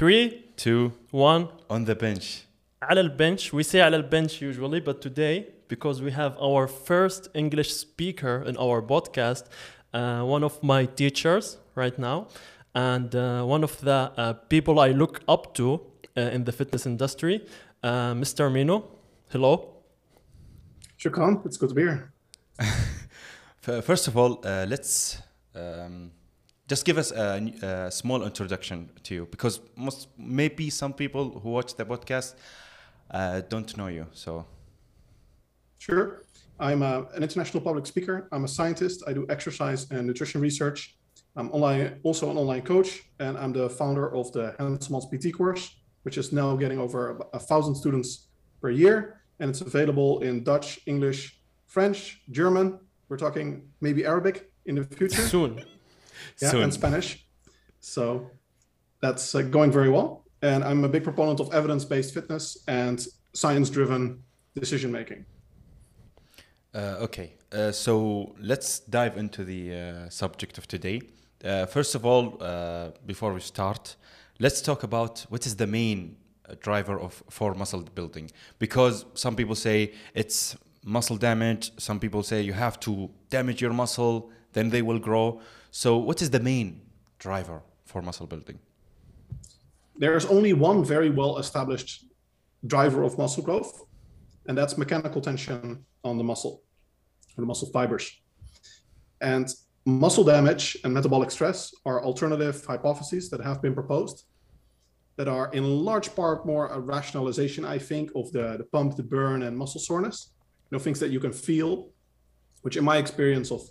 Three, two, one. On the bench. على البنش. We say على البنش usually, but today, because we have our first English speaker in our podcast, uh, one of my teachers right now, and uh, one of the uh, people I look up to uh, in the fitness industry, uh, Mr. Mino. Hello. Shukran, it's good to be here. F- First of all, uh, let's um, just give us a, a small introduction to you because most maybe some people who watch the podcast uh, don't know you. So Sure. I'm a, an international public speaker. I'm a scientist. I do exercise and nutrition research. I'm online, also an online coach, and I'm the founder of the Henselmans PT course, which is now getting over a, a thousand students per year, and it's available in Dutch, English, French, German. We're talking maybe Arabic in the future. Soon. Yeah, and Spanish. So that's uh, going very well. And I'm a big proponent of evidence-based fitness and science-driven decision making. Uh, okay, uh, so let's dive into the uh, subject of today. Uh, first of all, uh, before we start, let's talk about what is the main driver of for muscle building. Because some people say it's muscle damage. Some people say you have to damage your muscle, then they will grow. So, what is the main driver for muscle building? There's only one very well-established driver of muscle growth, and that's mechanical tension on the muscle, or the muscle fibers. And muscle damage and metabolic stress are alternative hypotheses that have been proposed that are in large part more a rationalization, I think, of the, the pump, the burn, and muscle soreness. You know, things that you can feel, which in my experience of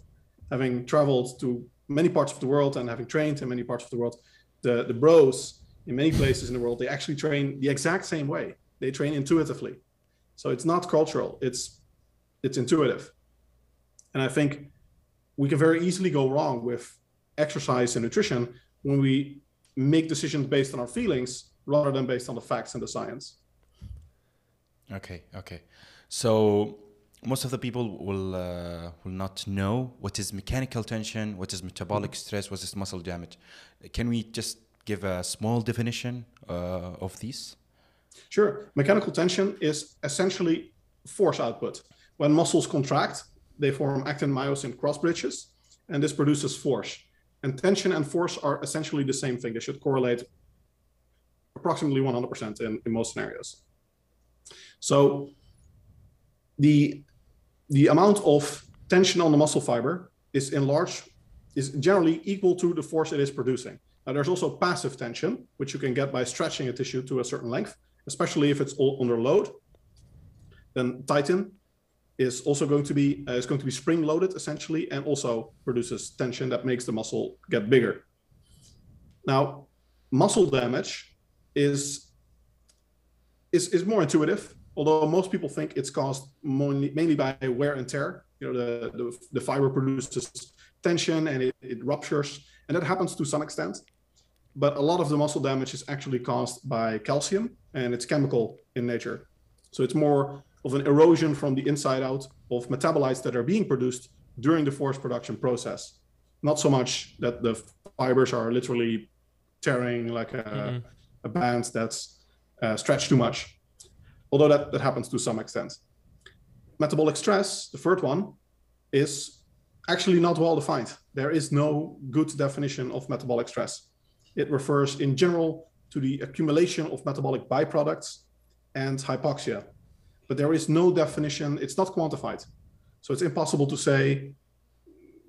having traveled to many parts of the world and having trained in many parts of the world, the, the bros in many places in the world, they actually train the exact same way. They train intuitively. So it's not cultural, it's it's intuitive. And I think we can very easily go wrong with exercise and nutrition when we make decisions based on our feelings rather than based on the facts and the science. Okay, okay. So most of the people will uh, will not know what is mechanical tension, what is metabolic stress, what is muscle damage. Can we just give a small definition uh, of these? Sure. Mechanical tension is essentially force output. When muscles contract, they form actin myosin cross bridges, and this produces force. And tension and force are essentially the same thing. They should correlate approximately 100% in, in most scenarios. So the the amount of tension on the muscle fiber is in large is generally equal to the force it is producing. Now there's also passive tension, which you can get by stretching a tissue to a certain length, especially if it's all under load. Then titin is also going to be uh, is going to be spring loaded essentially, and also produces tension that makes the muscle get bigger. Now, muscle damage is is is more intuitive, although most people think it's caused mainly, mainly by wear and tear. You know, the the, the fiber produces tension and it, it ruptures, and that happens to some extent. But a lot of the muscle damage is actually caused by calcium, and it's chemical in nature. So it's more of an erosion from the inside out of metabolites that are being produced during the force production process. Not so much that the fibers are literally tearing like a, a band that's uh, stretched too much, although that, that happens to some extent. Metabolic stress, the third one, is actually not well defined. There is no good definition of metabolic stress. It refers in general to the accumulation of metabolic byproducts and hypoxia, but there is no definition. It's not quantified, so it's impossible to say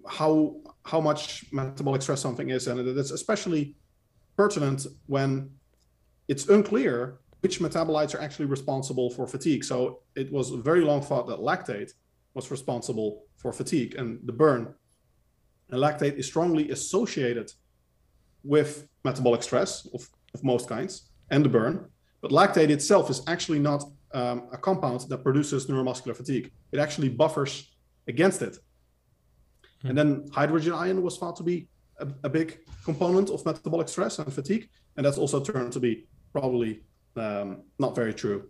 how how much metabolic stress something is, and it's especially pertinent when it's unclear which metabolites are actually responsible for fatigue. So it was very long thought that lactate was responsible for fatigue and the burn. And lactate is strongly associated with metabolic stress of, of most kinds and the burn. But lactate itself is actually not um, a compound that produces neuromuscular fatigue. It actually buffers against it. And then hydrogen ion was thought to be a, a, big component of metabolic stress and fatigue. And that's also turned to be probably um, not very true.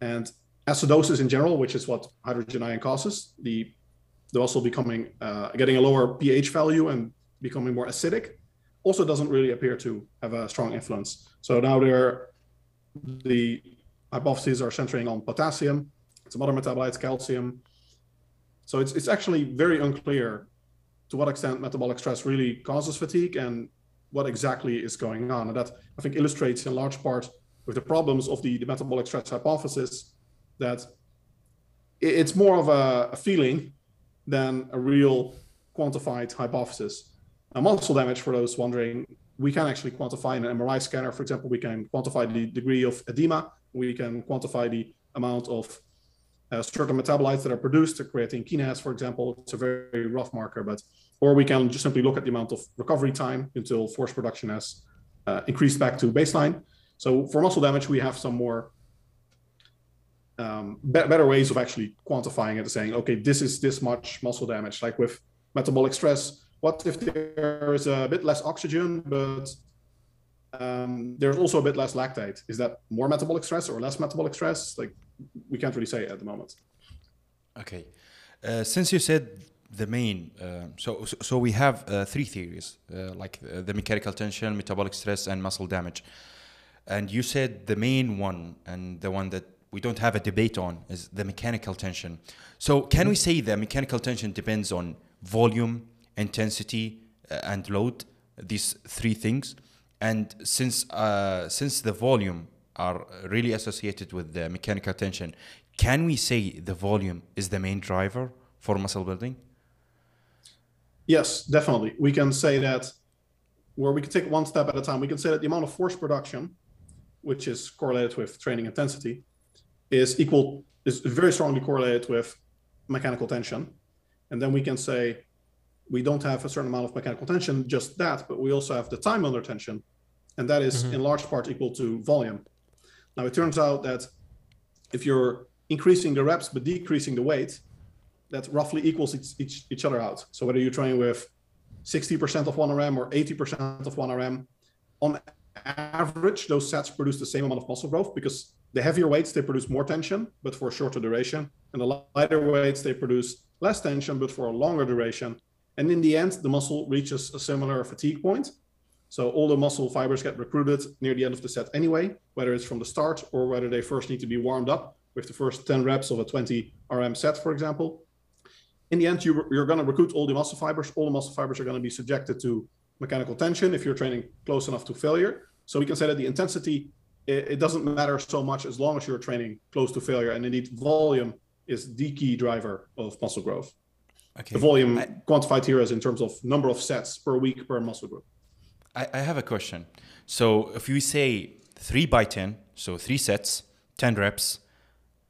And acidosis in general, which is what hydrogen ion causes, the the muscle becoming uh, getting a lower pH value and becoming more acidic, also doesn't really appear to have a strong influence. So now there, the hypotheses are centering on potassium, some other metabolites, calcium. So it's it's actually very unclear to what extent metabolic stress really causes fatigue and what exactly is going on. And that I think illustrates in large part with the problems of the, the metabolic stress hypothesis that it's more of a, a feeling than a real quantified hypothesis. Now, muscle damage, for those wondering, we can actually quantify in an MRI scanner. For example, we can quantify the degree of edema. We can quantify the amount of uh, certain metabolites that are produced, the creatine kinase, for example. It's a very, rough marker, but or we can just simply look at the amount of recovery time until force production has uh, increased back to baseline. So for muscle damage, we have some more um, be- better ways of actually quantifying it, saying, okay, this is this much muscle damage. Like with metabolic stress, what if there is a bit less oxygen, but um, there's also a bit less lactate? Is that more metabolic stress or less metabolic stress? Like we can't really say at the moment. Okay, uh, since you said the main, uh, so so we have uh, three theories, uh, like uh, the mechanical tension, metabolic stress, and muscle damage. And you said the main one and the one that we don't have a debate on is the mechanical tension. So can we say the mechanical tension depends on volume, intensity, uh, and load? These three things. And since uh, since the volume are really associated with the mechanical tension, can we say the volume is the main driver for muscle building? Yes, definitely. We can say that where we can take one step at a time. We can say that the amount of force production, which is correlated with training intensity, is equal is very strongly correlated with mechanical tension. And then we can say we don't have a certain amount of mechanical tension, just that, but we also have the time under tension. And that is Mhm. in large part equal to volume. Now it turns out that if you're increasing the reps but decreasing the weight, that roughly equals each, each, each other out. So whether you're training with 60% of 1RM or 80% of 1RM, on average, those sets produce the same amount of muscle growth because the heavier weights, they produce more tension, but for a shorter duration. And the lighter weights, they produce less tension, but for a longer duration. And in the end, the muscle reaches a similar fatigue point. So all the muscle fibers get recruited near the end of the set anyway, whether it's from the start or whether they first need to be warmed up with the first 10 reps of a 20 RM set, for example. In the end, you, you're going to recruit all the muscle fibers. All the muscle fibers are going to be subjected to mechanical tension if you're training close enough to failure. So we can say that the intensity, it, it doesn't matter so much as long as you're training close to failure. And indeed, volume is the key driver of muscle growth. Okay. The volume I- quantified here is in terms of number of sets per week per muscle group. I, I have a question. So if we say three by 10, so three sets, 10 reps,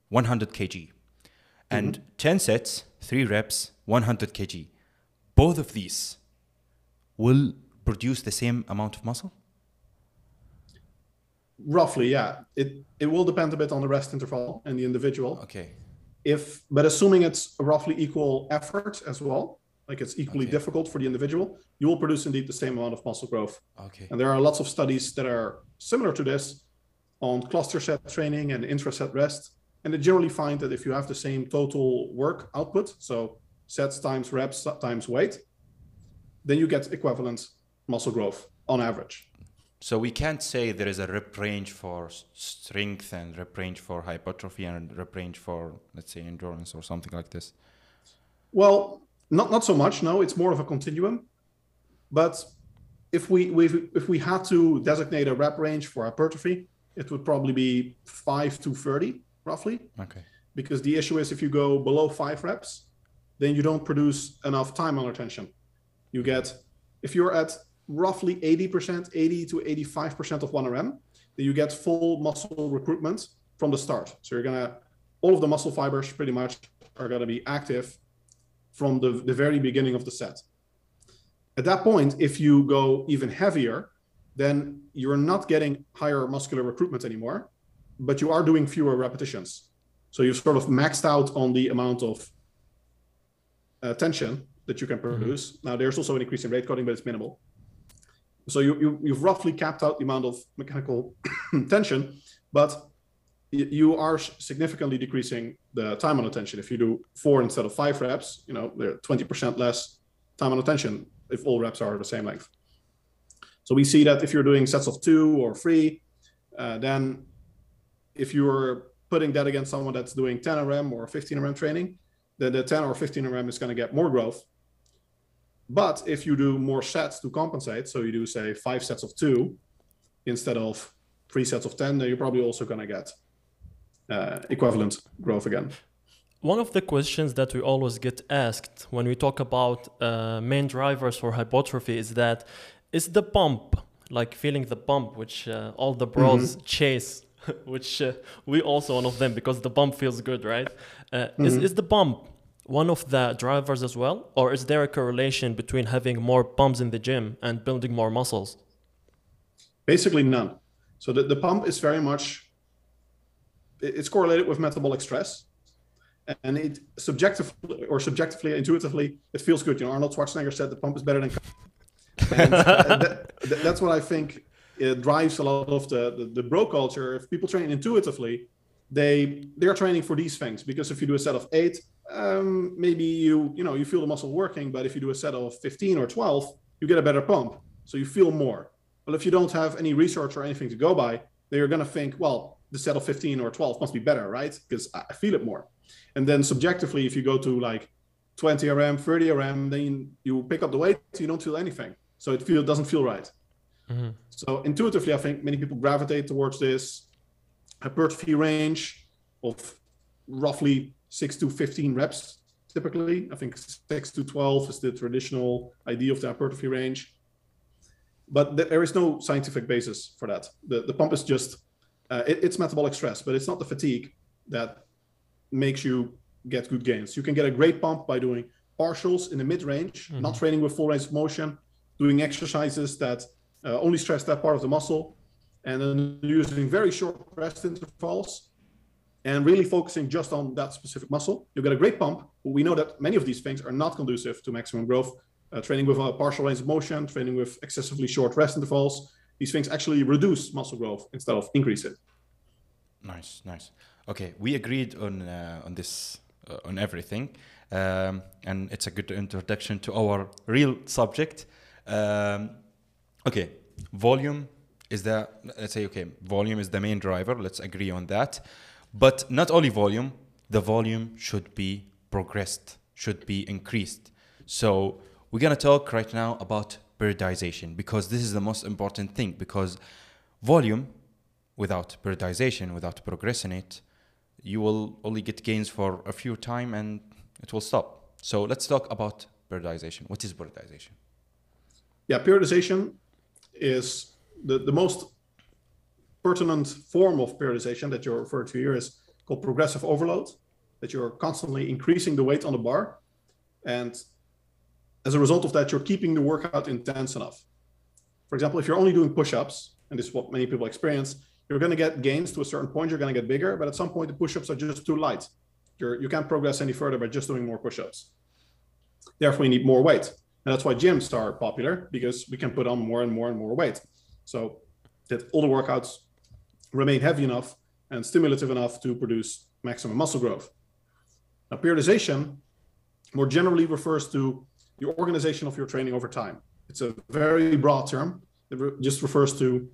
100 kg, and mm-hmm. 10 sets, three reps, 100 kg, both of these will produce the same amount of muscle? Roughly, yeah. It it will depend a bit on the rest interval and the individual. Okay. If but assuming it's roughly equal effort as well, like it's equally Okay. difficult for the individual, you will produce indeed the same amount of muscle growth. Okay. And there are lots of studies that are similar to this on cluster set training and intra-set rest. And they generally find that if you have the same total work output, so sets times reps times weight, then you get equivalent muscle growth on average. So we can't say there is a rep range for strength and rep range for hypertrophy and rep range for, let's say, endurance or something like this. Well, not not so much. No, it's more of a continuum. But if we we if we had to designate a rep range for hypertrophy, it would probably be five to thirty, roughly. Okay. Because the issue is if you go below five reps, then you don't produce enough time under tension. You get if you're at roughly 80%, 80 to 85% of 1RM, then you get full muscle recruitment from the start. So you're gonna all of the muscle fibers pretty much are gonna be active from the, the very beginning of the set. At that point, if you go even heavier, then you're not getting higher muscular recruitment anymore, but you are doing fewer repetitions. So you've sort of maxed out on the amount of uh, tension that you can produce. Now, there's also an increase in rate coding, but it's minimal. So you, you, you've roughly capped out the amount of mechanical tension, but you are significantly decreasing the time on attention. If you do four instead of five reps, you know, they're 20% less time on attention if all reps are the same length. So we see that if you're doing sets of two or three, uh, then if you're putting that against someone that's doing 10 RM or 15 RM training, then the 10 or 15 RM is going to get more growth. But if you do more sets to compensate, so you do say five sets of two instead of three sets of 10, then you're probably also going to get uh, equivalent growth again. One of the questions that we always get asked when we talk about uh, main drivers for hypertrophy is that is the pump like feeling the pump which uh, all the bros mm-hmm. chase which uh, we also one of them because the pump feels good right mm-hmm. is, is the pump one of the drivers as well or is there a correlation between having more pumps in the gym and building more muscles? Basically none. So the, the pump is very much it's correlated with metabolic stress and it subjectively or subjectively intuitively it feels good. You know arnold schwarzenegger said the pump is better than and uh, that, that's what i think uh, drives a lot of the, the, the bro culture. If people train intuitively they they're training for these things because if you do a set of eight um, maybe you you know you feel the muscle working but if you do a set of 15 or 12 you get a better pump so you feel more well if you don't have any research or anything to go by then you're going to think well the set of 15 or 12 must be better right because i feel it more and then subjectively, if you go to like 20 RM, 30 RM, then you pick up the weight, you don't feel anything. So it feel doesn't feel right. Mm-hmm. So intuitively, I think many people gravitate towards this hypertrophy range of roughly six to 15 reps. Typically, I think six to 12 is the traditional idea of the hypertrophy range. But there is no scientific basis for that. The, the pump is just, uh, it, it's metabolic stress, but it's not the fatigue that makes you get good gains. You can get a great pump by doing partials in the mid range, mm-hmm. not training with full range of motion, doing exercises that uh, only stress that part of the muscle, and then using very short rest intervals and really focusing just on that specific muscle. You get a great pump. But we know that many of these things are not conducive to maximum growth. Uh, training with a partial range of motion, training with excessively short rest intervals, these things actually reduce muscle growth instead of increase it. Nice, nice. Okay, we agreed on uh, on this uh, on everything, um, and it's a good introduction to our real subject. Um, okay, volume is the let's say okay, volume is the main driver. Let's agree on that. But not only volume, the volume should be progressed, should be increased. So we're gonna talk right now about periodization because this is the most important thing because volume without periodization, without progressing it, you will only get gains for a few time and it will stop. So let's talk about periodization. What is periodization? Yeah, periodization is the, the most pertinent form of periodization that you're referring to here is called progressive overload, that you're constantly increasing the weight on the bar. And as a result of that, you're keeping the workout intense enough. For example, if you're only doing push-ups, and this is what many people experience, you're going to get gains to a certain point. You're going to get bigger, but at some point the push-ups are just too light. You're, you can't progress any further by just doing more push-ups. Therefore, you need more weight, and that's why gyms are popular because we can put on more and more and more weight. So that all the workouts remain heavy enough and stimulative enough to produce maximum muscle growth. Now, periodization more generally refers to the organization of your training over time. It's a very broad term. It re- just refers to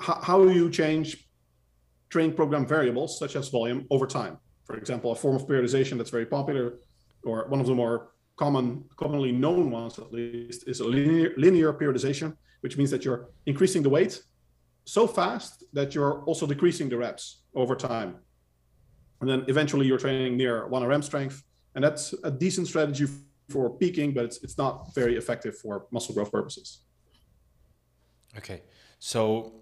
how, how you change training program variables such as volume over time. For example, a form of periodization that's very popular, or one of the more common, commonly known ones at least, is a linear, linear periodization, which means that you're increasing the weight so fast that you're also decreasing the reps over time. And then eventually you're training near 1 RM strength. And that's a decent strategy for peaking, but it's, it's not very effective for muscle growth purposes. Okay. So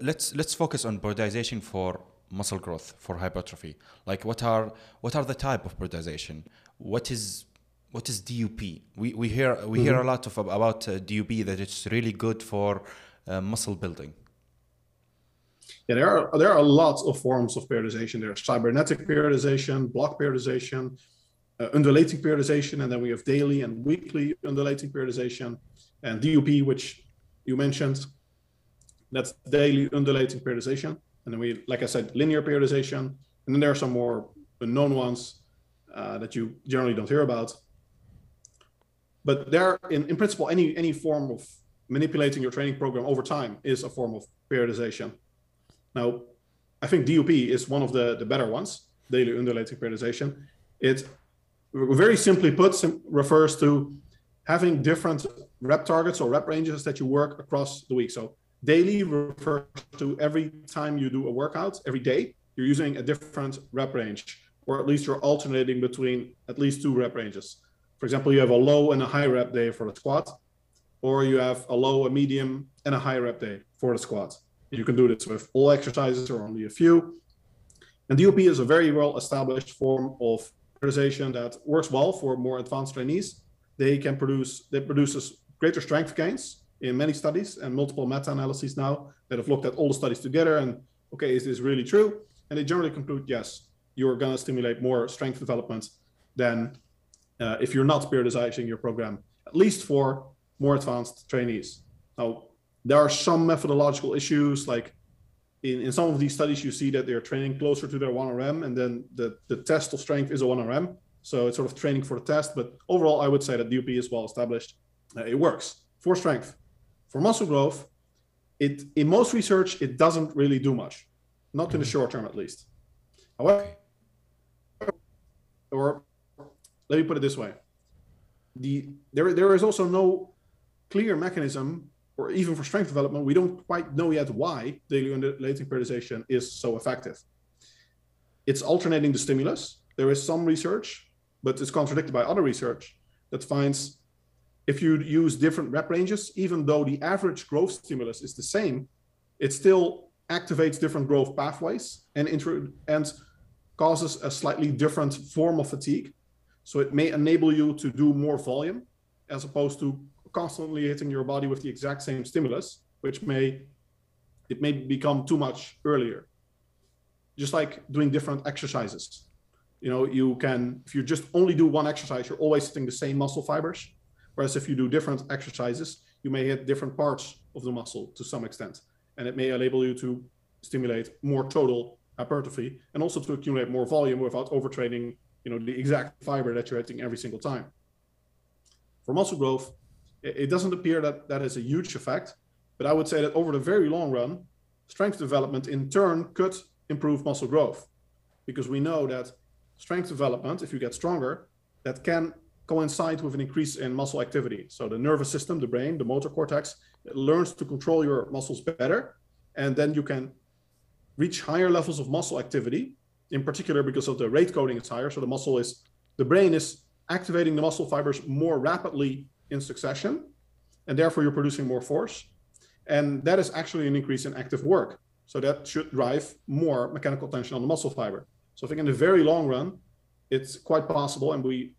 let's let's focus on periodization for muscle growth for hypertrophy like what are what are the type of periodization what is what is dup we we hear we mm-hmm. hear a lot of about uh, dup that it's really good for uh, muscle building yeah there are there are lots of forms of periodization there's cybernetic periodization block periodization uh, undulating periodization and then we have daily and weekly undulating periodization and dup which you mentioned that's daily undulating periodization. And then we, like I said, linear periodization. And then there are some more unknown ones uh, that you generally don't hear about. but there, in, in principle, any any form of manipulating your training program over time is a form of periodization. Now, I think DUP is one of the, the better ones, daily undulating periodization. It very simply put refers to having different rep targets or rep ranges that you work across the week. So daily refers to every time you do a workout, every day, you're using a different rep range, or at least you're alternating between at least two rep ranges. For example, you have a low and a high rep day for the squat, or you have a low, a medium, and a high rep day for the squats. You can do this with all exercises or only a few. And DUP is a very well established form of periodization that works well for more advanced trainees. They can produce, that produces greater strength gains in many studies and multiple meta-analyses now that have looked at all the studies together and okay, is this really true? And they generally conclude, yes, you're going to stimulate more strength development than uh, if you're not periodizing your program, at least for more advanced trainees. Now, there are some methodological issues, like in, in some of these studies, you see that they're training closer to their 1RM, and then the, the test of strength is a 1RM. So it's sort of training for the test. But overall, I would say that DUP is well established. Uh, it works for strength. For muscle growth, it in most research, it doesn't really do much, not in the mm-hmm. short term at least. However, or let me put it this way the there there is also no clear mechanism or even for strength development we don't quite know yet why daily undulating periodization is so effective. It's alternating the stimulus. There is some research but it's contradicted by other research that finds if you use different rep ranges even though the average growth stimulus is the same it still activates different growth pathways and and causes a slightly different form of fatigue. So it may enable you to do more volume as opposed to constantly hitting your body with the exact same stimulus, which may it may become too much earlier. Just like doing different exercises. You know, you can if you just only do one exercise, you're always hitting the same muscle fibers. Whereas if you do different exercises, you may hit different parts of the muscle to some extent. And it may enable you to stimulate more total hypertrophy and also to accumulate more volume without overtraining you know, the exact fiber that you're hitting every single time. For muscle growth, it doesn't appear that that has a huge effect, but I would say that over the very long run, strength development in turn could improve muscle growth because we know that strength development, if you get stronger, that can coincide with an increase in muscle activity. So the nervous system, the brain, the motor cortex, learns to control your muscles better, and then you can reach higher levels of muscle activity in particular because of the rate coding is higher. So the muscle is, the brain is activating the muscle fibers more rapidly in succession, and therefore you're producing more force. And that is actually an increase in active work. So that should drive more mechanical tension on the muscle fiber. So I think in the very long run, it's quite possible, and we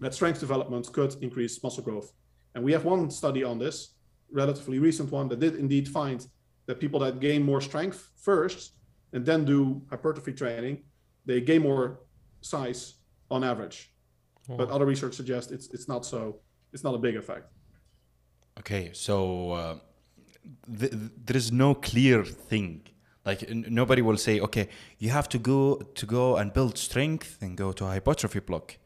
that strength development could increase muscle growth. And we have one study on this, relatively recent one, that did indeed find that people that gain more strength first and then do hypertrophy training, they gain more size on average. Oh. But other research suggests it's it's not so it's not a big effect. Okay, so uh, th- there is no clear thing. Like n- nobody will say, okay, you have to go to go and build strength and go to a hypertrophy block.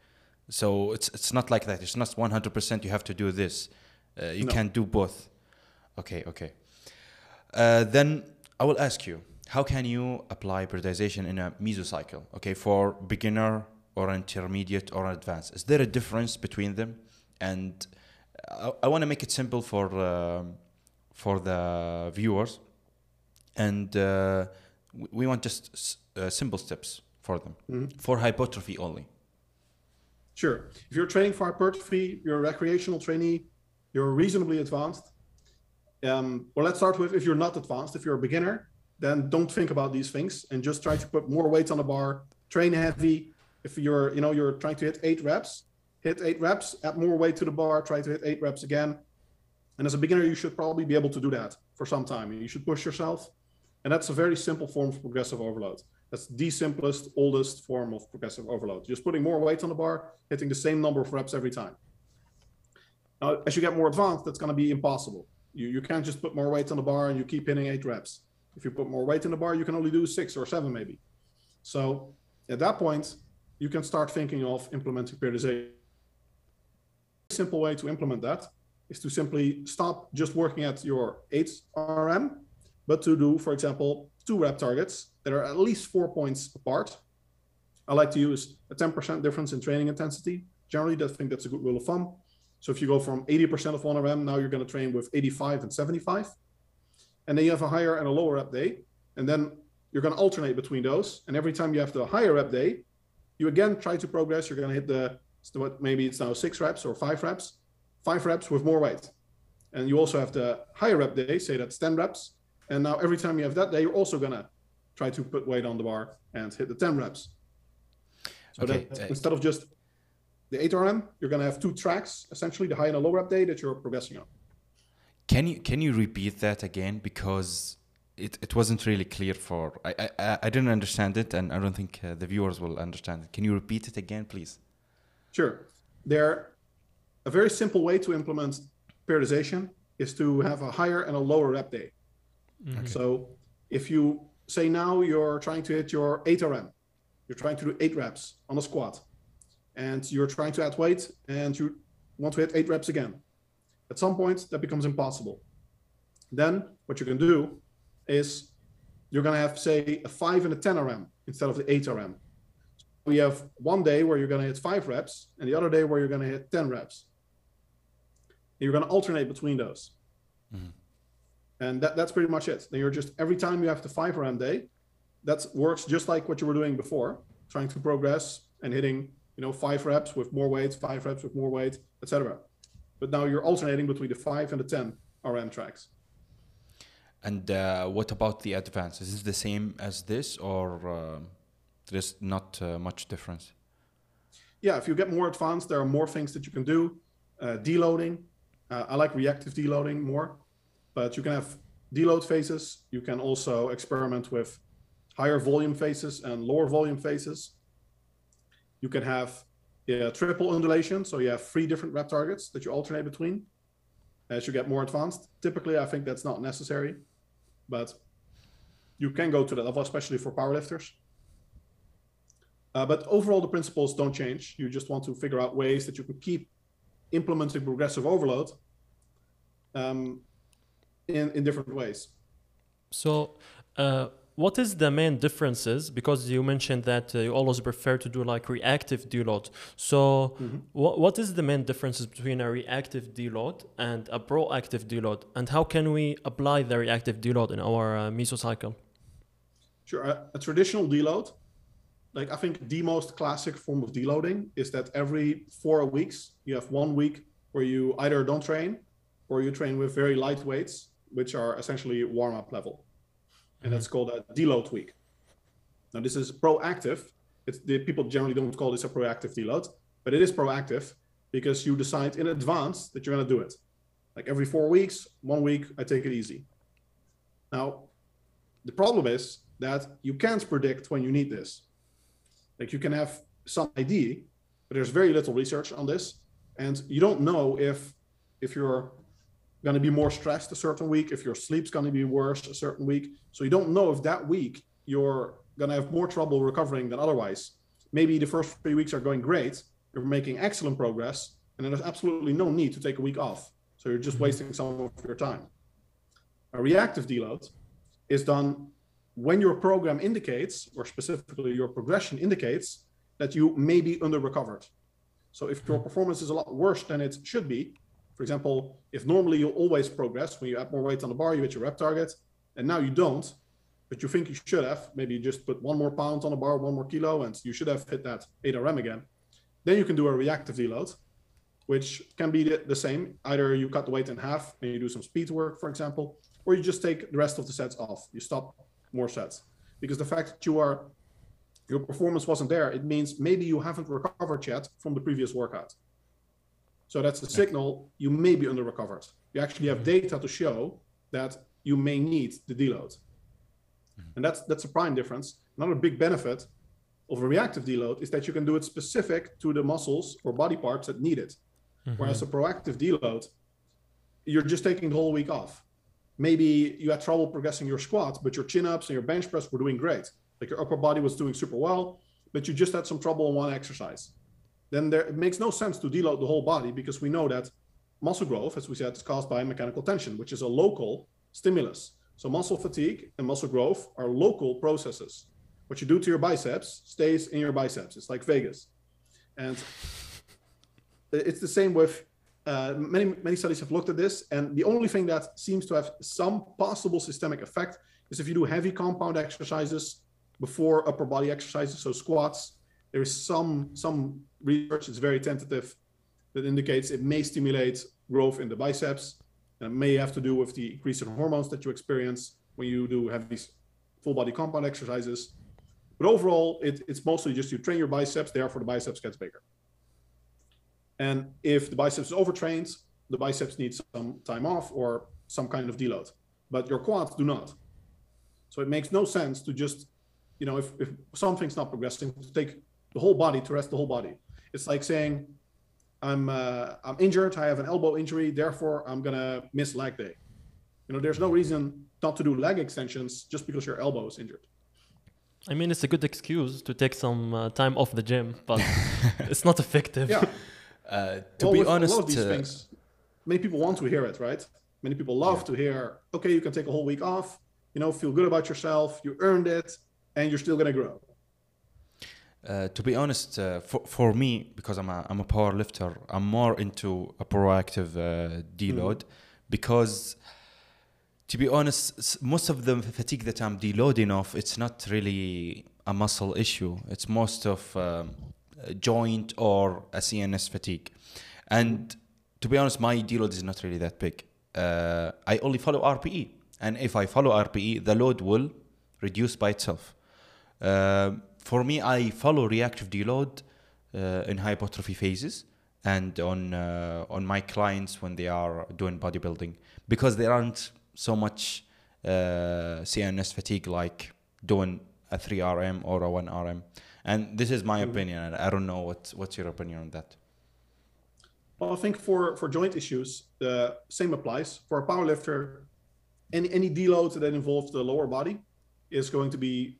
So it's it's not like that. It's not one hundred percent. You have to do this. Uh, you no. can't do both. Okay, okay. Uh, then I will ask you how can you apply periodization in a mesocycle? Okay, for beginner or intermediate or advanced, is there a difference between them? And I, I want to make it simple for uh, for the viewers, and uh, we want just uh, simple steps for them mm-hmm. for hypertrophy only. Sure. If you're training for hypertrophy, you're a recreational trainee, you're reasonably advanced. Um, well, let's start with if you're not advanced, if you're a beginner, then don't think about these things and just try to put more weight on the bar, train heavy. If you're, you know, you're trying to hit eight reps, hit eight reps, add more weight to the bar, try to hit eight reps again. And as a beginner, you should probably be able to do that for some time. You should push yourself. And that's a very simple form of progressive overload. That's the simplest, oldest form of progressive overload. Just putting more weight on the bar, hitting the same number of reps every time. Now, as you get more advanced, that's going to be impossible. You, you can't just put more weight on the bar and you keep hitting eight reps. If you put more weight in the bar, you can only do six or seven maybe. So at that point, you can start thinking of implementing periodization. Simple way to implement that is to simply stop just working at your 8 RM, but to do, for example, two rep targets that are at least four points apart. I like to use a 10% difference in training intensity. Generally, I think that's a good rule of thumb. So if you go from 80% of 1 RM, now you're going to train with 85 and 75. And then you have a higher and a lower rep day. And then you're going to alternate between those. And every time you have the higher rep day, you again try to progress. You're going to hit the, what maybe it's now six reps or five reps, five reps with more weight. And you also have the higher rep day, say that's 10 reps. And now every time you have that day, you're also going to try to put weight on the bar and hit the 10 reps. So Okay, that instead of just the 8 RM, you're going to have two tracks, essentially the high and the low rep day that you're progressing on. Can you can you repeat that again because it, it wasn't really clear for I, I I- I didn't understand it and I don't think uh, the viewers will understand it. Can you repeat it again, please? Sure. There, a very simple way to implement periodization is to have a higher and a lower rep day. Mm-hmm. So if you say now you're trying to hit your 8 RM, you're trying to do eight reps on a squat, and you're trying to add weight and you want to hit eight reps again. At some point, that becomes impossible. Then what you can do is you're going to have, say, a 5 and a 10 RM instead of the 8 RM. We have one day where you're going to hit five reps, and the other day where you're going to hit 10 reps. And you're going to alternate between those. And that, that's pretty much it. Then you're just every time you have the five RM day, that works just like what you were doing before, trying to progress and hitting, you know, five reps with more weight, five reps with more weight, etc. But now you're alternating between the five and the 10 RM tracks. And uh, what about the advance? Is it the same as this or uh, there's not uh, much difference? Yeah, if you get more advanced, there are more things that you can do. Uh, deloading, uh, I like reactive deloading more, but you can have deload phases. You can also experiment with higher volume phases and lower volume phases. You can have yeah, triple undulation, so you have three different rep targets that you alternate between as you get more advanced. Typically, I think that's not necessary, but you can go to that level, especially for powerlifters. Uh, but overall, the principles don't change. You just want to figure out ways that you can keep implementing progressive overload um, in, in different ways. So, uh, what is the main differences? Because you mentioned that uh, you always prefer to do like reactive deload. So, wha- what is the main differences between a reactive deload and a proactive deload? And how can we apply the reactive deload in our uh, mesocycle? Sure. A, a traditional deload, like I think the most classic form of deloading is that every four weeks you have one week where you either don't train or you train with very light weights, which are essentially warm up level. And that's mm-hmm. called a deload week. Now, this is proactive. It's the people generally don't call this a proactive deload, but it is proactive because you decide in advance that you're going to do it. Like every four weeks, one week, I take it easy. Now, the problem is that you can't predict when you need this. Like you can have some idea, but there's very little research on this, and you don't know if if you're going to be more stressed a certain week, if your sleep's going to be worse a certain week. So you don't know if that week you're going to have more trouble recovering than otherwise. Maybe the first three weeks are going great, you're making excellent progress, and then there's absolutely no need to take a week off. So you're just mm-hmm. wasting some of your time. A reactive deload is done when your program indicates, or specifically your progression indicates, that you may be under recovered. So if your performance is a lot worse than it should be, for example, if normally you always progress when you add more weight on the bar, you hit your rep target, and now you don't, but you think you should have, maybe you just put one more pound on the bar, one more kilo, and you should have hit that 8 RM again, then you can do a reactive deload, which can be the, the same. Either you cut the weight in half and you do some speed work, for example, or you just take the rest of the sets off. You stop more sets. Because the fact that you are your performance wasn't there, it means maybe you haven't recovered yet from the previous workout. So that's the signal you may be under recovered. You actually have mm-hmm. data to show that you may need the deload. Mm-hmm. And that's that's a prime difference. Another big benefit of a reactive deload is that you can do it specific to the muscles or body parts that need it. Mm-hmm. Whereas a proactive deload, you're just taking the whole week off. Maybe you had trouble progressing your squats, but your chin ups and your bench press were doing great. Like your upper body was doing super well, but you just had some trouble in one exercise. then there, it makes no sense to deload the whole body because we know that muscle growth, as we said, is caused by mechanical tension, which is a local stimulus. So muscle fatigue and muscle growth are local processes. What you do to your biceps stays in your biceps. It's like Vegas. And it's the same with uh, many many studies have looked at this, and the only thing that seems to have some possible systemic effect is if you do heavy compound exercises before upper body exercises, so squats. There is some some research, it's very tentative, that indicates it may stimulate growth in the biceps. And it may have to do with the increase in hormones that you experience when you do heavy full body compound exercises. But overall, it, it's mostly just you train your biceps, therefore the biceps gets bigger. And if the biceps is overtrained, the biceps need some time off or some kind of deload. But your quads do not. So it makes no sense to just, you know, if, if something's not progressing, to take the whole body to rest the whole body. It's like saying, I'm uh, I'm injured, I have an elbow injury, therefore I'm gonna miss leg day. You know, there's no reason not to do leg extensions just because your elbow is injured. I mean, it's a good excuse to take some uh, time off the gym, but it's not effective. Yeah. Uh, to well, be honest, a lot of these uh, things, many people want to hear it, right? Many people love Yeah. to hear, okay, you can take a whole week off, you know, feel good about yourself, you earned it, and you're still gonna grow. Uh, to be honest, uh, for, for me, because I'm a, I'm a power lifter, I'm more into a proactive uh, deload because, to be honest, most of the fatigue that I'm deloading off, it's not really a muscle issue. It's most of um, joint or a CNS fatigue. And to be honest, my deload is not really that big. Uh, I only follow RPE. And if I follow RPE, the load will reduce by itself. Uh, for me, I follow reactive deload uh, in hypertrophy phases and on uh, on my clients when they are doing bodybuilding because there aren't so much uh, CNS fatigue like doing a 3RM or a 1RM. And this is my Mhm. opinion. and I don't know what what's your opinion on that. Well, I think for for joint issues, the same applies. For a powerlifter, any any deload that involves the lower body is going to be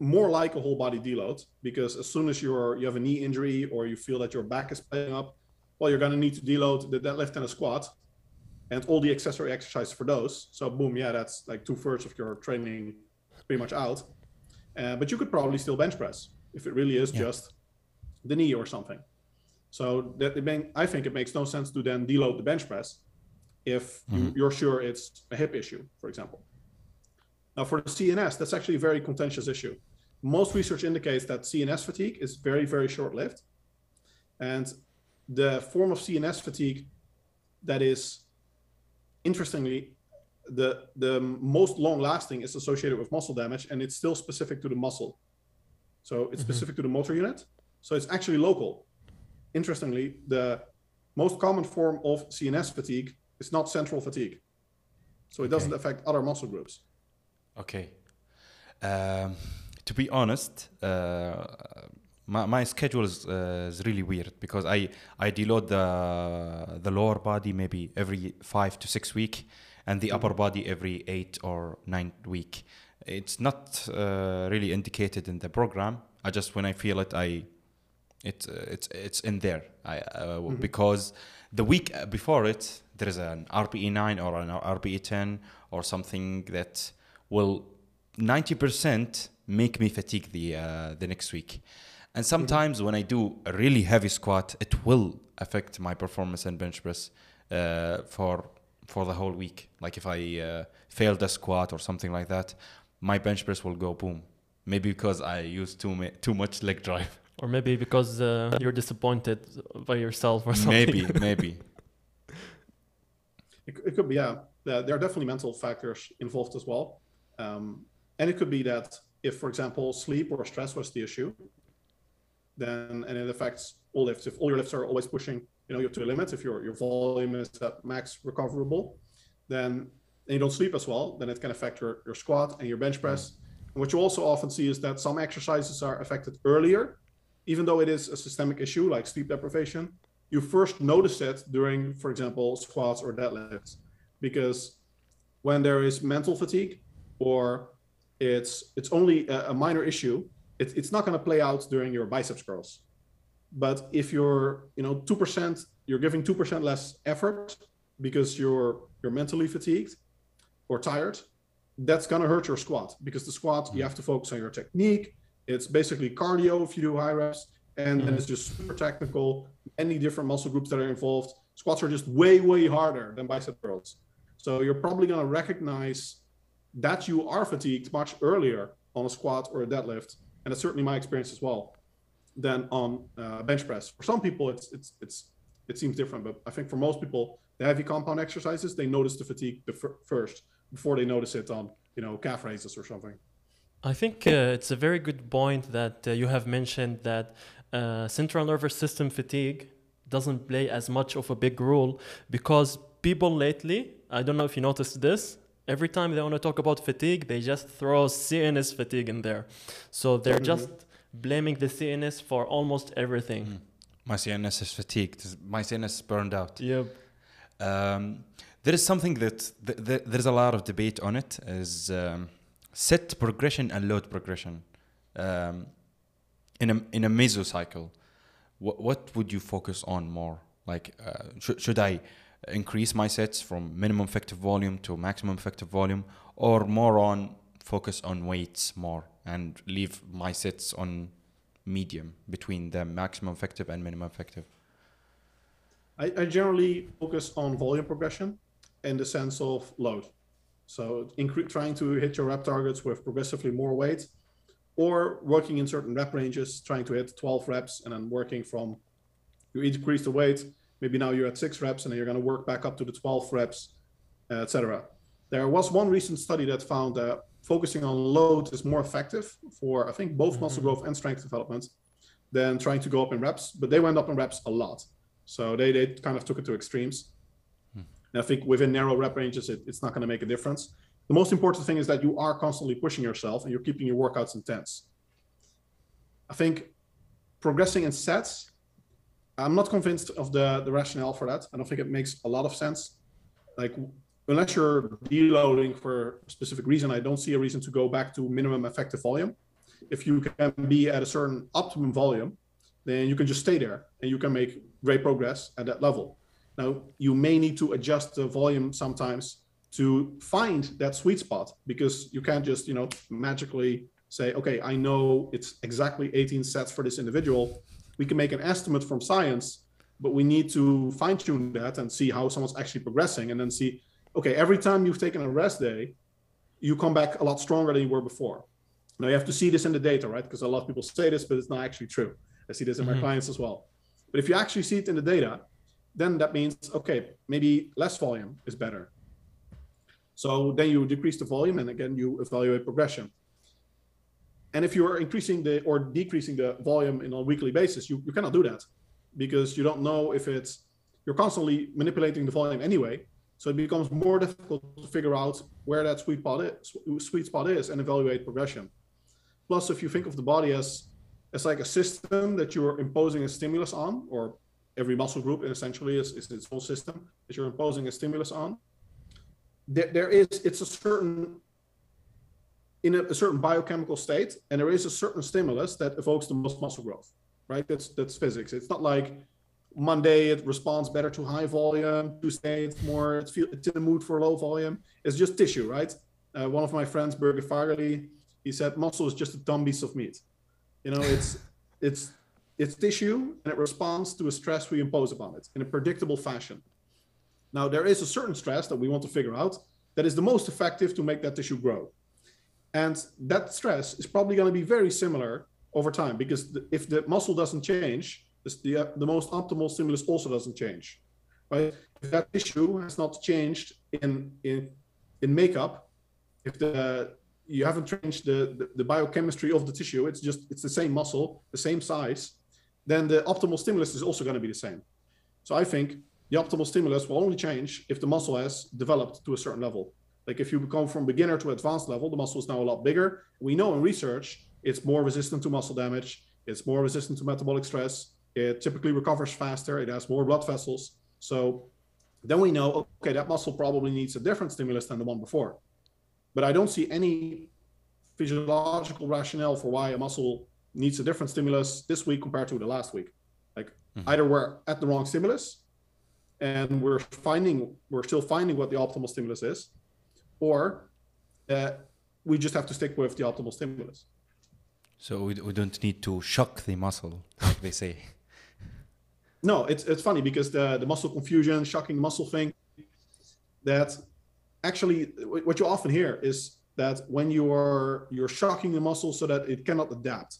more like a whole body deload because as soon as you're you have a knee injury or you feel that your back is playing up, well, you're going to need to deload the deadlift and a squat and all the accessory exercises for those. So boom, yeah, that's like two thirds of your training pretty much out. Uh, but you could probably still bench press if it really is Yeah. just the knee or something. So that it make, I think it makes no sense to then deload the bench press if you, Mhm. you're sure it's a hip issue, for example. Now for the CNS, that's actually a very contentious issue. Most research indicates that CNS fatigue is very, very short-lived. And the form of CNS fatigue that is interestingly the the most long lasting is associated with muscle damage and it's still specific to the muscle so it's Mhm. specific to the motor unit so it's actually local interestingly the most common form of cns fatigue is not central fatigue so it doesn't affect other muscle groups Okay. Um, to be honest, uh, my, my schedule is, uh, is really weird because I, I deload the the lower body maybe every five to six week, and the upper body every eight or nine week. It's not uh, really indicated in the program. I just when I feel it, I it's uh, it's it's in there. I uh, Mhm. because the week before it there is an RPE nine or an RPE ten or something that will 90% make me fatigue the uh, the next week and sometimes when i do a really heavy squat it will affect my performance in bench press uh, for for the whole week like if i uh, fail the squat or something like that my bench press will go boom maybe because i use too ma- too much leg drive Or maybe because uh, you're disappointed by yourself or something. maybe maybe It, it could be, yeah. There there are definitely mental factors involved as well. Um, and it could be that if, for example, sleep or stress was the issue, then and it affects all lifts. If all your lifts are always pushing, you know, you to the limit, if your your volume is at max recoverable, then and you don't sleep as well, then it can affect your, your squat and your bench mm. press. And what you also often see is that some exercises are affected earlier, even though it is a systemic issue like sleep deprivation you first notice it during, for example, squats or deadlifts, because when there is mental fatigue or it's it's only a, a minor issue, it, it's not going to play out during your biceps curls. But if you're, you know, two percent, you're giving two percent less effort because you're you're mentally fatigued or tired. That's gonna hurt your squat because the squat you have to focus on your technique. It's basically cardio if you do high reps, and then it's just super technical. Many different muscle groups that are involved. Squats are just way way harder than bicep curls. So you're probably gonna recognize that you are fatigued much earlier on a squat or a deadlift, and it's certainly my experience as well, than on uh, bench press. For some people, it's it's it's it seems different, but I think for most people, the heavy compound exercises, they notice the fatigue the fir- first before they notice it on you know calf raises or something. I think uh, it's a very good point that uh, you have mentioned that uh, central nervous system fatigue doesn't play as much of a big role because people lately, I don't know if you noticed this, every time they want to talk about fatigue, they just throw CNS fatigue in there. So they're Mhm. just blaming the CNS for almost everything. Mm. My CNS is fatigued. My CNS is burned out. Yep. Um, there is something that th- th- there's a lot of debate on it is um, set progression and load progression um, in a in a mesocycle. What what would you focus on more? Like, uh, should should I increase my sets from minimum effective volume to maximum effective volume, or more on focus on weights more and leave my sets on medium between the maximum effective and minimum effective? I, I generally focus on volume progression in the sense of load. So trying to hit your rep targets with progressively more weight or working in certain rep ranges, trying to hit 12 reps and then working from you increase the weight. Maybe now you're at six reps and then you're going to work back up to the 12 reps, etc. There was one recent study that found that focusing on load is more effective for, I think, both muscle Mhm. growth and strength development than trying to go up in reps, but they went up in reps a lot. So they, they kind of took it to extremes. And I think within narrow rep ranges, it, it's not going to make a difference. The most important thing is that you are constantly pushing yourself and you're keeping your workouts intense. I think progressing in sets, I'm not convinced of the, the rationale for that. I don't think it makes a lot of sense. Like, unless you're deloading for a specific reason, I don't see a reason to go back to minimum effective volume. If you can be at a certain optimum volume, then you can just stay there and you can make great progress at that level. Now, you may need to adjust the volume sometimes to find that sweet spot because you can't just, you know, magically say, okay, I know it's exactly 18 sets for this individual. We can make an estimate from science, but we need to fine tune that and see how someone's actually progressing and then see, okay, every time you've taken a rest day, you come back a lot stronger than you were before. Now you have to see this in the data, right? Because a lot of people say this, but it's not actually true. I see this in my Mhm. clients as well. But if you actually see it in the data, then that means okay, maybe less volume is better. So then you decrease the volume, and again you evaluate progression. And if you're increasing the or decreasing the volume in a weekly basis, you, you cannot do that because you don't know if it's you're constantly manipulating the volume anyway. So it becomes more difficult to figure out where that sweet spot is, sweet spot is, and evaluate progression. Plus, if you think of the body as as like a system that you're imposing a stimulus on, or every muscle group essentially is, is its whole system that you're imposing a stimulus on. There, there is it's a certain in a, a certain biochemical state, and there is a certain stimulus that evokes the most muscle growth. Right? That's that's physics. It's not like Monday it responds better to high volume. Tuesday it's more it's, feel, it's in the mood for low volume. It's just tissue, right? Uh, one of my friends, Borge Fagerli, he said muscle is just a dumb piece of meat. You know, it's it's it's tissue and it responds to a stress we impose upon it in a predictable fashion. Now there is a certain stress that we want to figure out that is the most effective to make that tissue grow. And that stress is probably going to be very similar over time because the, if the muscle doesn't change, the, uh, the most optimal stimulus also doesn't change. Right? If that tissue has not changed in in in makeup, if the you haven't changed the, the, the biochemistry of the tissue, it's just it's the same muscle, the same size, then the optimal stimulus is also going to be the same. So I think the optimal stimulus will only change if the muscle has developed to a certain level. Like if you become from beginner to advanced level, the muscle is now a lot bigger. We know in research it's more resistant to muscle damage, it's more resistant to metabolic stress, it typically recovers faster, it has more blood vessels. So then we know, okay, that muscle probably needs a different stimulus than the one before. But I don't see any physiological rationale for why a muscle needs a different stimulus this week compared to the last week. Mm-hmm. Either we're at the wrong stimulus and we're finding we're still finding what the optimal stimulus is, or uh, we just have to stick with the optimal stimulus. So we, we don't need to shock the muscle, like they say. No, it's it's funny because the the muscle confusion, shocking muscle thing, that actually what you often hear is that when you are you're shocking the muscle so that it cannot adapt.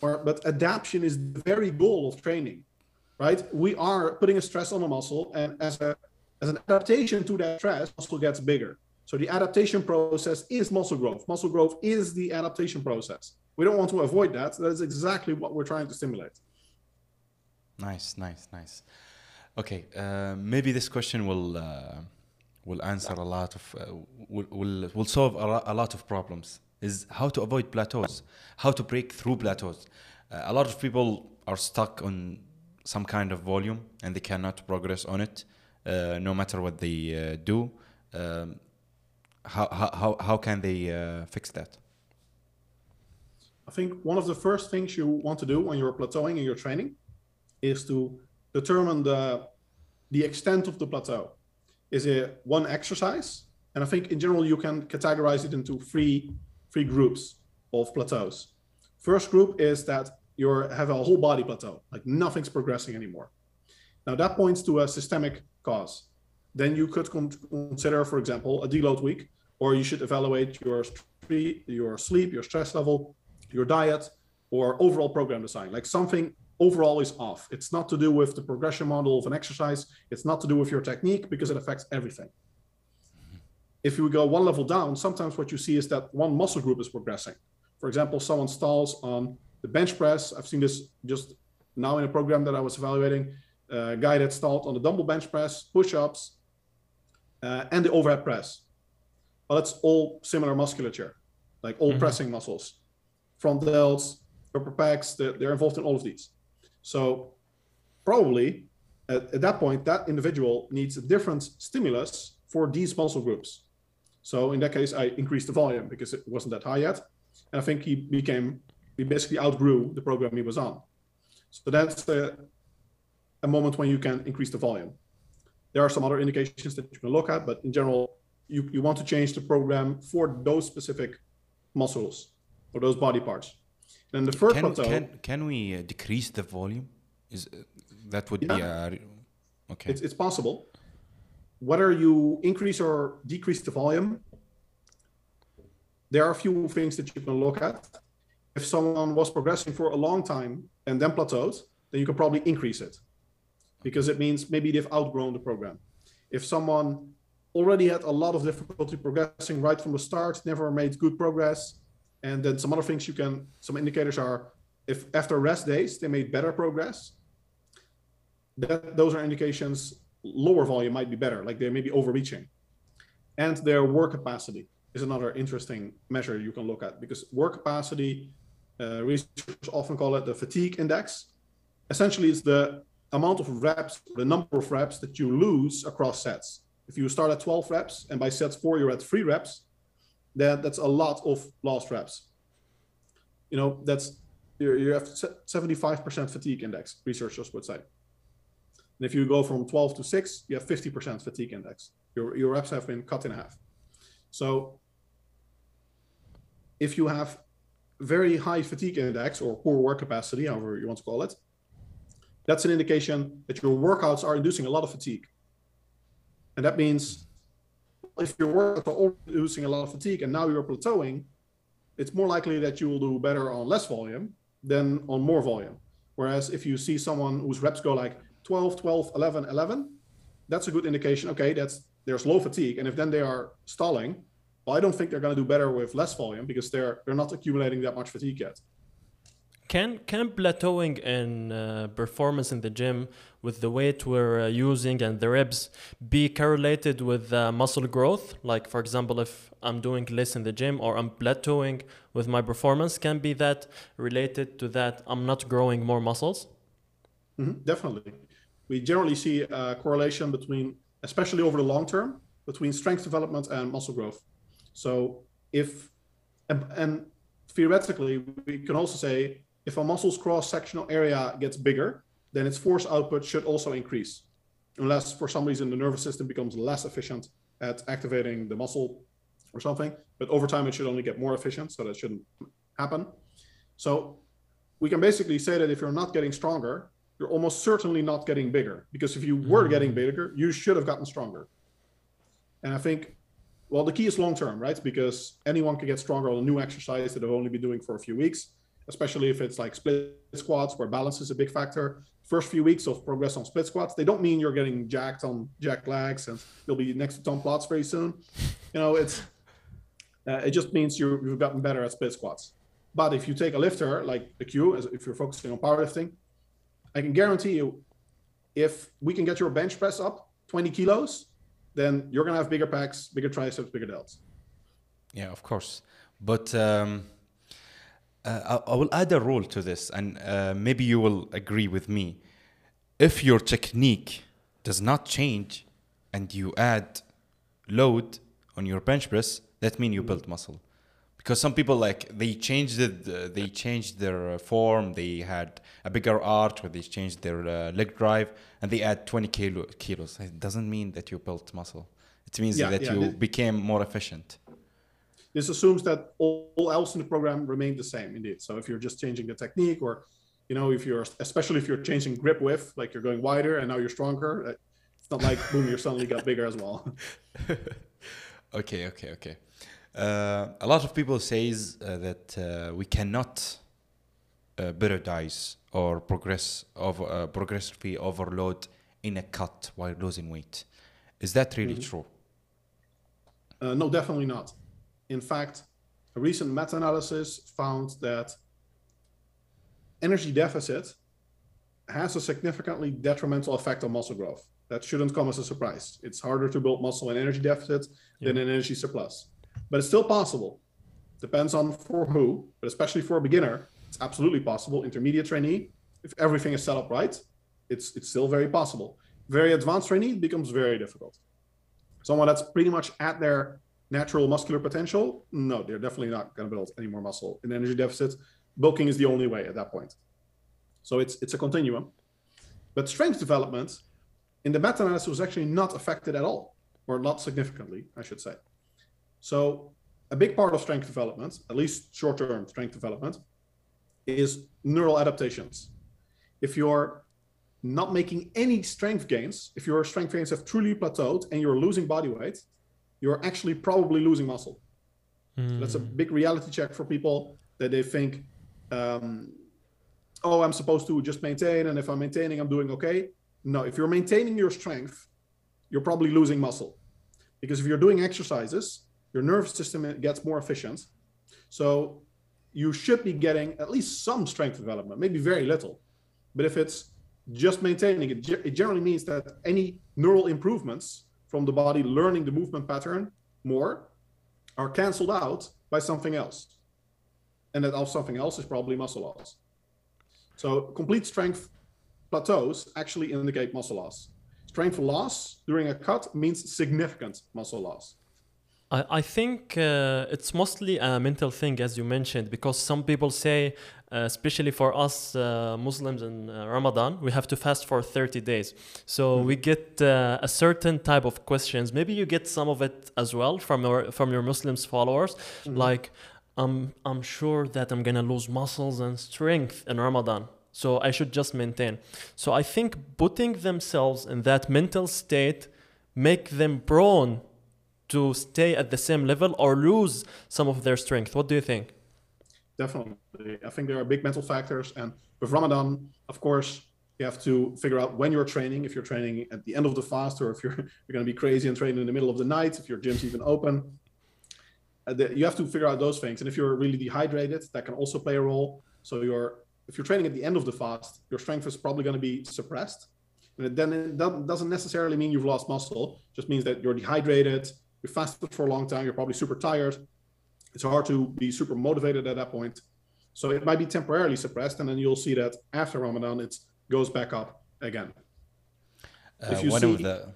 Or but adaptation is the very goal of training, right? We are putting a stress on a muscle, and as a as an adaptation to that stress, muscle gets bigger. So the adaptation process is muscle growth. Muscle growth is the adaptation process. We don't want to avoid that. That is exactly what we're trying to stimulate. Nice, nice, nice. Okay, uh, maybe this question will uh, will answer a lot of uh, will, will will solve a, a, lot of problems. Is how to avoid plateaus, how to break through plateaus. Uh, a lot of people are stuck on some kind of volume and they cannot progress on it, uh, no matter what they uh, do. Um, how, how how can they fix that? I think one of the first things you want to do when you're plateauing in your training is to determine the the extent of the plateau. Is it one exercise? And I think in general you can categorize it into three three groups of plateaus. First group is that you have a whole body plateau, like nothing's progressing anymore. Now that points to a systemic cause. Then you could con- consider, for example, a deload week, or you should evaluate your your sleep, your stress level, your diet, or overall program design. Like something overall is off. It's not to do with the progression model of an exercise. It's not to do with your technique because it affects everything. If you go one level down, sometimes what you see is that one muscle group is progressing. For example, someone stalls on the bench press. I've seen this just now in a program that I was evaluating. A guy that stalled on the dumbbell bench press, push-ups, uh, and the overhead press. Well, that's all similar musculature, like all mm-hmm. pressing muscles, front delts, upper pecs. They're, they're involved in all of these. So probably at, at, that point, that individual needs a different stimulus for these muscle groups. So in that case, I increased the volume because it wasn't that high yet. And I think he became, he basically outgrew the program he was on. So that's a, a moment when you can increase the volume. There are some other indications that you can look at, but in general, you, you want to change the program for those specific muscles or those body parts. And the first can, plateau. Can, can we uh, decrease the volume? Is uh, that would yeah. be a okay? It's, it's possible. Whether you increase or decrease the volume, there are a few things that you can look at. If someone was progressing for a long time and then plateaued, then you can probably increase it because it means maybe they've outgrown the program. If someone already had a lot of difficulty progressing right from the start, never made good progress, and then some other things you can, some indicators are if after rest days they made better progress, that those are indications lower volume might be better, like they may be overreaching. And their work capacity is another interesting measure you can look at because work capacity, uh, researchers often call it the fatigue index. Essentially, it's the amount of reps, the number of reps that you lose across sets. If you start at 12 reps and by sets four you're at three reps, that that's a lot of lost reps. You know, that's you have 75% fatigue index, researchers would say. And if you go from 12 to 6, you have 50% fatigue index. Your, your reps have been cut in half. So if you have very high fatigue index or poor work capacity, however you want to call it, that's an indication that your workouts are inducing a lot of fatigue. And that means if your workouts are inducing a lot of fatigue and now you're plateauing, it's more likely that you will do better on less volume than on more volume. Whereas if you see someone whose reps go like 12, 12, 11, 11, that's a good indication. Okay, that's there's low fatigue, and if then they are stalling, well, I don't think they're going to do better with less volume because they're they're not accumulating that much fatigue yet. Can can plateauing in uh, performance in the gym with the weight we're uh, using and the reps be correlated with uh, muscle growth? Like for example, if I'm doing less in the gym or I'm plateauing with my performance, can be that related to that I'm not growing more muscles? Mm -hmm, definitely, we generally see a correlation between, especially over the long term, between strength development and muscle growth. So if and, and theoretically, we can also say if a muscle's cross-sectional area gets bigger, then its force output should also increase, unless for some reason the nervous system becomes less efficient at activating the muscle or something. But over time, it should only get more efficient, so that shouldn't happen. So we can basically say that if you're not getting stronger, you're almost certainly not getting bigger. Because if you were Mm. getting bigger, you should have gotten stronger. And I think, well, the key is long term, right? Because anyone can get stronger on a new exercise that they've only been doing for a few weeks, especially if it's like split squats where balance is a big factor. First few weeks of progress on split squats, they don't mean you're getting jacked on jack legs and you'll be next to Tom Platz very soon. You know, it's uh, it just means you you've gotten better at split squats. But if you take a lifter like the Q, if you're focusing on powerlifting, I can guarantee you, if we can get your bench press up 20 kilos, then you're gonna have bigger pecs, bigger triceps, bigger delts. Yeah, of course. But um, uh, I, I will add a rule to this, and uh, maybe you will agree with me. If your technique does not change and you add load on your bench press, that means you build muscle. Because some people like they changed it, uh, they changed their uh, form. They had a bigger arch, or they changed their uh, leg drive, and they add 20 kilo, kilos. It doesn't mean that you built muscle. It means Yeah, that yeah, you this- became more efficient. This assumes that all, all else in the program remained the same, indeed. So if you're just changing the technique, or you know, if you're especially if you're changing grip width, like you're going wider and now you're stronger, uh, it's not like boom, you suddenly got bigger as well. Okay, okay, okay. Uh, a lot of people says uh, that uh, we cannot uh, periodize or progress over uh, progressively overload in a cut while losing weight. Is that really Mhm. true? Uh, no, definitely not. In fact, a recent meta-analysis found that energy deficit has a significantly detrimental effect on muscle growth. That shouldn't come as a surprise. It's harder to build muscle in energy deficit than in energy surplus, but it's still possible. Depends on for who, but especially for a beginner, it's absolutely possible. Intermediate trainee, if everything is set up right, it's it's still very possible. Very advanced trainee becomes very difficult someone that's pretty much at their natural muscular potential, no, they're definitely not going to build any more muscle in energy deficit. Bulking is the only way at that point. So it's it's a continuum. But strength development in the meta-analysis was actually not affected at all, or not significantly, I should say. So a big part of strength development, at least short-term strength development, is neural adaptations. If you're not making any strength gains, if your strength gains have truly plateaued and you're losing body weight, you're actually probably losing muscle. Mm. That's a big reality check for people that they think, um, oh, I'm supposed to just maintain, and if I'm maintaining, I'm doing okay. No, if you're maintaining your strength, you're probably losing muscle. Because if you're doing exercises, your nervous system gets more efficient. So you should be getting at least some strength development, maybe very little. But if it's just maintaining it, it generally means that any neural improvements from the body learning the movement pattern more are canceled out by something else. And that something else is probably muscle loss. So complete strength plateaus actually indicate muscle loss. Strength loss during a cut means significant muscle loss. I, I think uh, it's mostly a mental thing, as you mentioned, because some people say, uh, especially for us uh, Muslims in uh, Ramadan, we have to fast for 30 days. So we get uh, a certain type of questions. Maybe you get some of it as well from your from your Muslims followers, like, I'm I'm sure that I'm gonna lose muscles and strength in Ramadan. So I should just maintain. So I think putting themselves in that mental state make them prone to stay at the same level or lose some of their strength. What do you think? Definitely. I think there are big mental factors. And with Ramadan, of course, you have to figure out when you're training, if you're training at the end of the fast or if you're, you're going to be crazy and training in the middle of the night, if your gym's even open. Uh, you have to figure out those things. And if you're really dehydrated, that can also play a role. So you're if you're training at the end of the fast, your strength is probably going to be suppressed. And then it doesn't necessarily mean you've lost muscle. Just means that you're dehydrated, you fasted for a long time, you're probably super tired. It's hard to be super motivated at that point. So it might be temporarily suppressed, and then you'll see that after Ramadan it goes back up again. Uh, If you one of see- the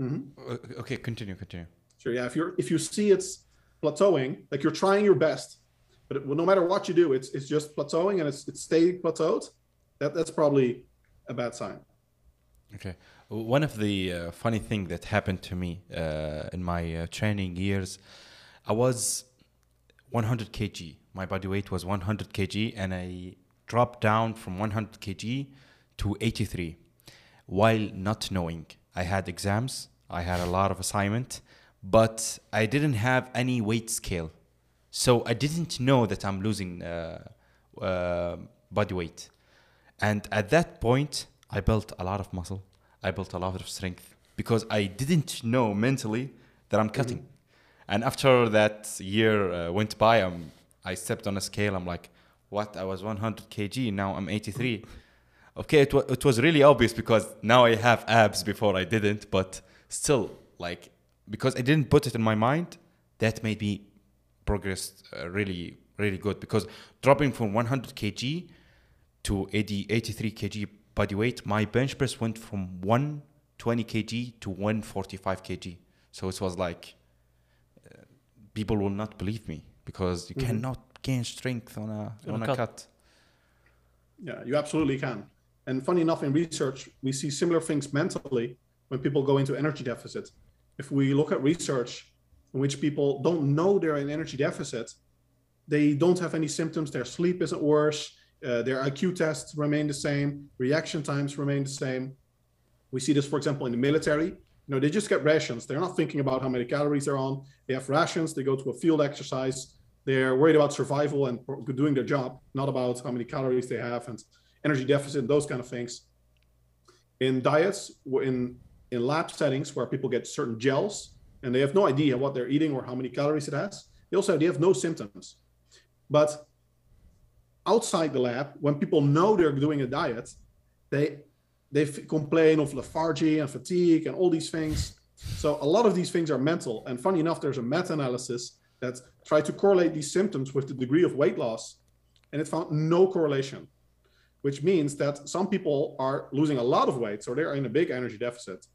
Mhm. Uh, okay, continue, continue. Sure. Yeah. If you're if you see it's plateauing, like you're trying your best, but it, no matter what you do, it's it's just plateauing and it's it's staying plateaued. That that's probably a bad sign. Okay. One of the uh, funny thing that happened to me uh, in my uh, training years, I was 100 kg. My body weight was 100 kg, and I dropped down from 100 kg to 83, while not knowing. I had exams, I had a lot of assignment, but I didn't have any weight scale, so I didn't know that I'm losing uh, uh, body weight. And at that point, I built a lot of muscle. I built a lot of strength because I didn't know mentally that I'm cutting. And after that year uh, went by, um, I stepped on a scale. I'm like, what? I was 100 kg. Now I'm 83. okay, it, it was really obvious because now I have abs before I didn't, but still, like, because I didn't put it in my mind, that made me progress uh, really, really good. Because dropping from 100 kg to 80, 83 kg body weight, my bench press went from 120 kg to 145 kg. So it was like uh, people will not believe me because you Mhm. cannot gain strength on a On on a a cut. cut. Yeah, you absolutely can. And funny enough, in research, we see similar things mentally when people go into energy deficit. If we look at research in which people don't know they're in energy deficit, they don't have any symptoms, their sleep isn't worse, uh, their IQ tests remain the same, reaction times remain the same. We see this, for example, in the military. You know, they just get rations. They're not thinking about how many calories they're on. They have rations. They go to a field exercise. They're worried about survival and doing their job, not about how many calories they have and energy deficit and those kind of things. In diets, in in lab settings where people get certain gels and they have no idea what they're eating or how many calories it has, they also they have no symptoms. But outside the lab, when people know they're doing a diet, they they complain of lethargy and fatigue and all these things. So a lot of these things are mental. And funny enough, there's a meta-analysis that tried to correlate these symptoms with the degree of weight loss, and it found no correlation, which means that some people are losing a lot of weight, so they're in a big energy deficit,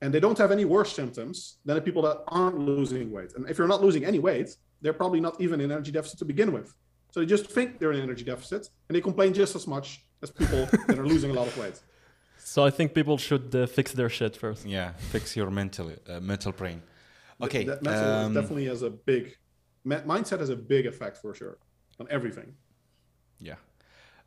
and they don't have any worse symptoms than the people that aren't losing weight. And if you're not losing any weight, they're probably not even in energy deficit to begin with. So they just think they're in energy deficit, and they complain just as much as people that are losing a lot of weight. So I think people should uh, fix their shit first. Yeah, fix your mental uh, mental brain. Okay, that mental um, definitely has a big mi- mindset has a big effect for sure on everything. Yeah.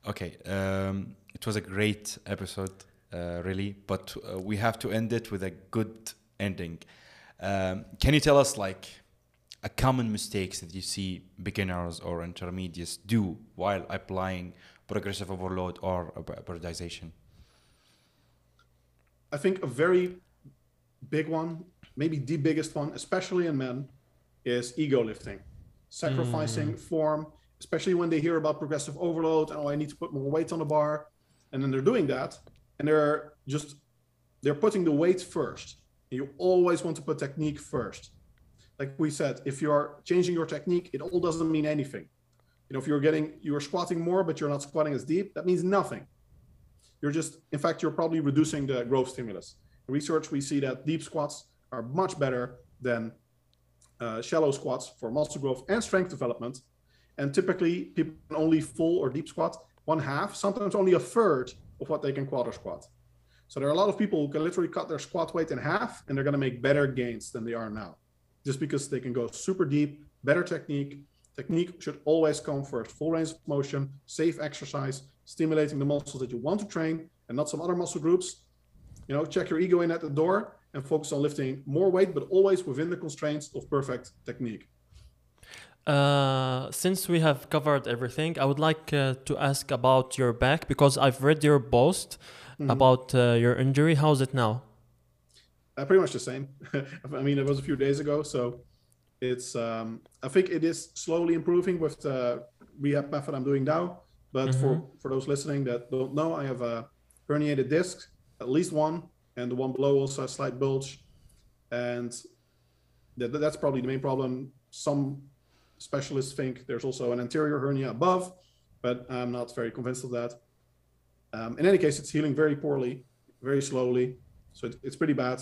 Okay. Um, it was a great episode, uh, really, but uh, we have to end it with a good ending. Um, can you tell us like a common mistakes that you see beginners or intermediates do while applying progressive overload or periodization? I think a very big one, maybe the biggest one, especially in men, is ego lifting, sacrificing mm. form, especially when they hear about progressive overload and oh, I need to put more weight on the bar, and then they're doing that, and they're just they're putting the weight first. You always want to put technique first. Like we said, if you're changing your technique, it all doesn't mean anything. You know, if you're getting you're squatting more, but you're not squatting as deep, that means nothing. You're just, in fact, you're probably reducing the growth stimulus. In research, we see that deep squats are much better than uh, shallow squats for muscle growth and strength development. And typically, people can only full or deep squat one half, sometimes only a third of what they can quarter squat. So there are a lot of people who can literally cut their squat weight in half, and they're going to make better gains than they are now, just because they can go super deep, better technique. Technique should always come first. Full range of motion, safe exercise, stimulating the muscles that you want to train, and not some other muscle groups. You know, check your ego in at the door and focus on lifting more weight, but always within the constraints of perfect technique. Uh, since we have covered everything, I would like uh, to ask about your back because I've read your post Mhm. about uh, your injury. How's it now? Uh, pretty much the same. I mean, it was a few days ago, so it's. Um, I think it is slowly improving with the rehab method I'm doing now. But for for those listening that don't know, I have a herniated disc, at least one, and the one below also has slight bulge, and that, that's probably the main problem. Some specialists think there's also an anterior hernia above, but I'm not very convinced of that. Um, in any case, it's healing very poorly, very slowly, so it, it's pretty bad.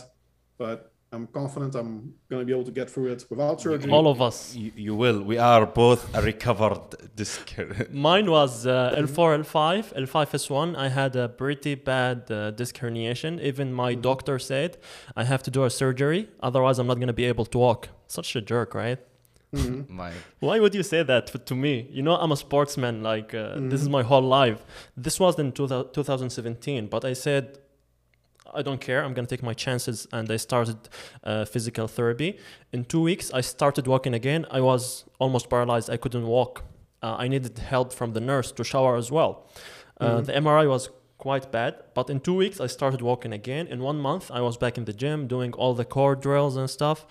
But I'm confident I'm going to be able to get through it without surgery. All of us. You, you will. We are both a recovered disc. Mine was uh, L4, L5, L5S1. I had a pretty bad uh, disc herniation. Even my Mhm. doctor said I have to do a surgery, otherwise I'm not gonna be able to walk. Such a jerk, right? Mhm. Why would you say that to, to me? You know, I'm a sportsman. Like uh, this is Mhm. my whole life. This was in 2000, 2017, but I said I don't care. I'm gonna take my chances, and I started uh, physical therapy. In two weeks, I started walking again. I was almost paralyzed. I couldn't walk. Uh, I needed help from the nurse to shower as well. Uh, Mhm. The MRI was quite bad, but in two weeks, I started walking again. In one month, I was back in the gym doing all the core drills and stuff.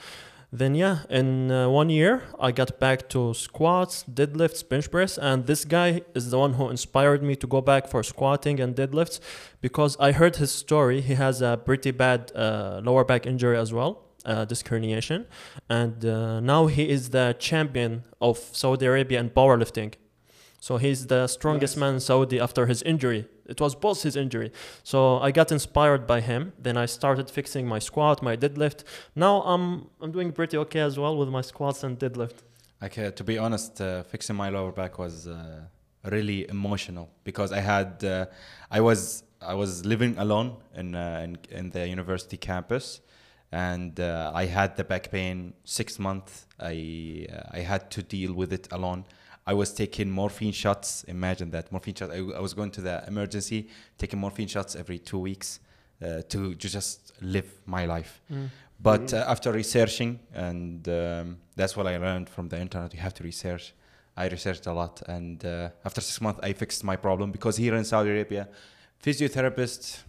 Then yeah, in uh, one year I got back to squats, deadlifts, bench press, and this guy is the one who inspired me to go back for squatting and deadlifts because I heard his story. He has a pretty bad uh, lower back injury as well, uh, disc herniation, and uh, now he is the champion of Saudi Arabia in powerlifting. So he's the strongest man in Saudi after his injury. It was both his injury. So I got inspired by him. Then I started fixing my squat, my deadlift. Now I'm I'm doing pretty okay as well with my squats and deadlift. Uh, to be honest, uh, fixing my lower back was uh, really emotional because I had uh, I was I was living alone in uh, in, in the university campus, and uh, I had the back pain six months. I uh, I had to deal with it alone. I was taking morphine shots. Imagine that morphine shots. I, I was going to the emergency, taking morphine shots every two weeks uh, to, to just live my life. But Mhm. uh, after researching, and um, that's what I learned from the internet, you have to research. I researched a lot, and uh, after six months, I fixed my problem because here in Saudi Arabia, physiotherapists,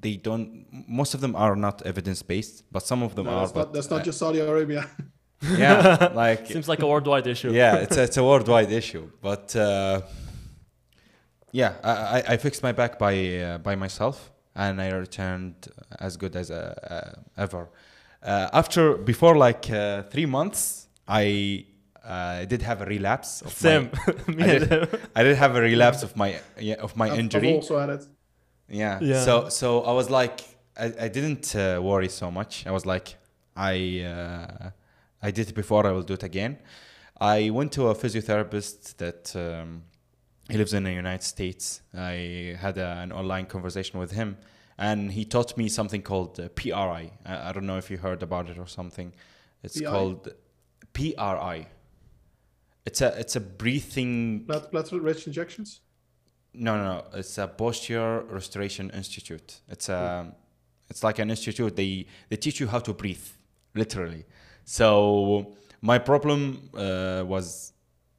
they don't. Most of them are not evidence based, but some of them No, are. that's, but, not, that's not uh, just Saudi Arabia. yeah, like Seems like a worldwide issue. yeah, it's a, it's a worldwide issue. But uh, yeah, I, I, I fixed my back by uh, by myself, and I returned as good as uh, uh, ever. Uh, after before like uh, three months, I uh, did have a relapse. Of Same. My, Me I, did. I did have a relapse of my yeah, of my I've- I've injury. also had it. Yeah. Yeah. So so I was like, I, I didn't uh, worry so much. I was like, I uh, I did it before. I will do it again. I went to a physiotherapist that um, he lives in the United States. I had a, an online conversation with him, and he taught me something called uh, PRI. I, I don't know if you heard about it or something. It's PI? called PRI. It's a it's a breathing Plat- platelet-rich injections. no, no, no. It's a posture restoration institute. It's a, it's like an institute. They they teach you how to breathe, literally. So my problem uh, was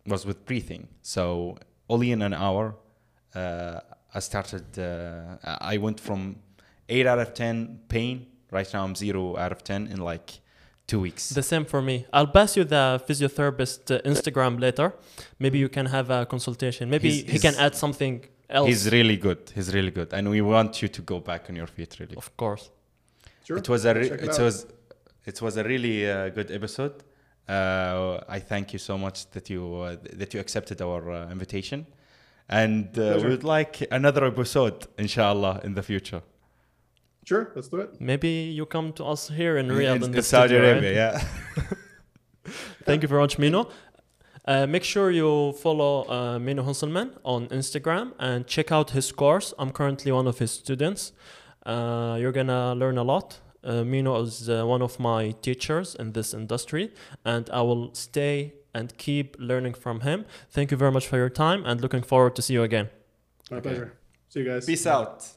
was with breathing. So only in an hour, uh, I started. Uh, I went from eight out of ten pain. Right now, I'm zero out of ten in like two weeks. The same for me. I'll pass you the physiotherapist uh, Instagram later. Maybe you can have a consultation. Maybe He's- he can add something else. He's really good. He's really good, and we want you to go back on your feet. Really. of course. Sure. It was a re- it, it was it was a really uh, good episode. Uh, I thank you so much that you uh, that you accepted our uh, invitation, and uh, we would like another episode, inshallah, in the future. Sure, let's do it. Maybe you come to us here in Riyadh in, in, the in Saudi studio, right? Arabia. Yeah. Thank you very much, Menno. Uh, make sure you follow uh, Menno Henselman on Instagram and check out his course. I'm currently one of his students. Uh, you're gonna learn a lot. Uh, Menno is uh, one of my teachers in this industry, and I will stay and keep learning from him. Thank you very much for your time, and looking forward to see you again. My Okay. pleasure. See you guys. Peace out.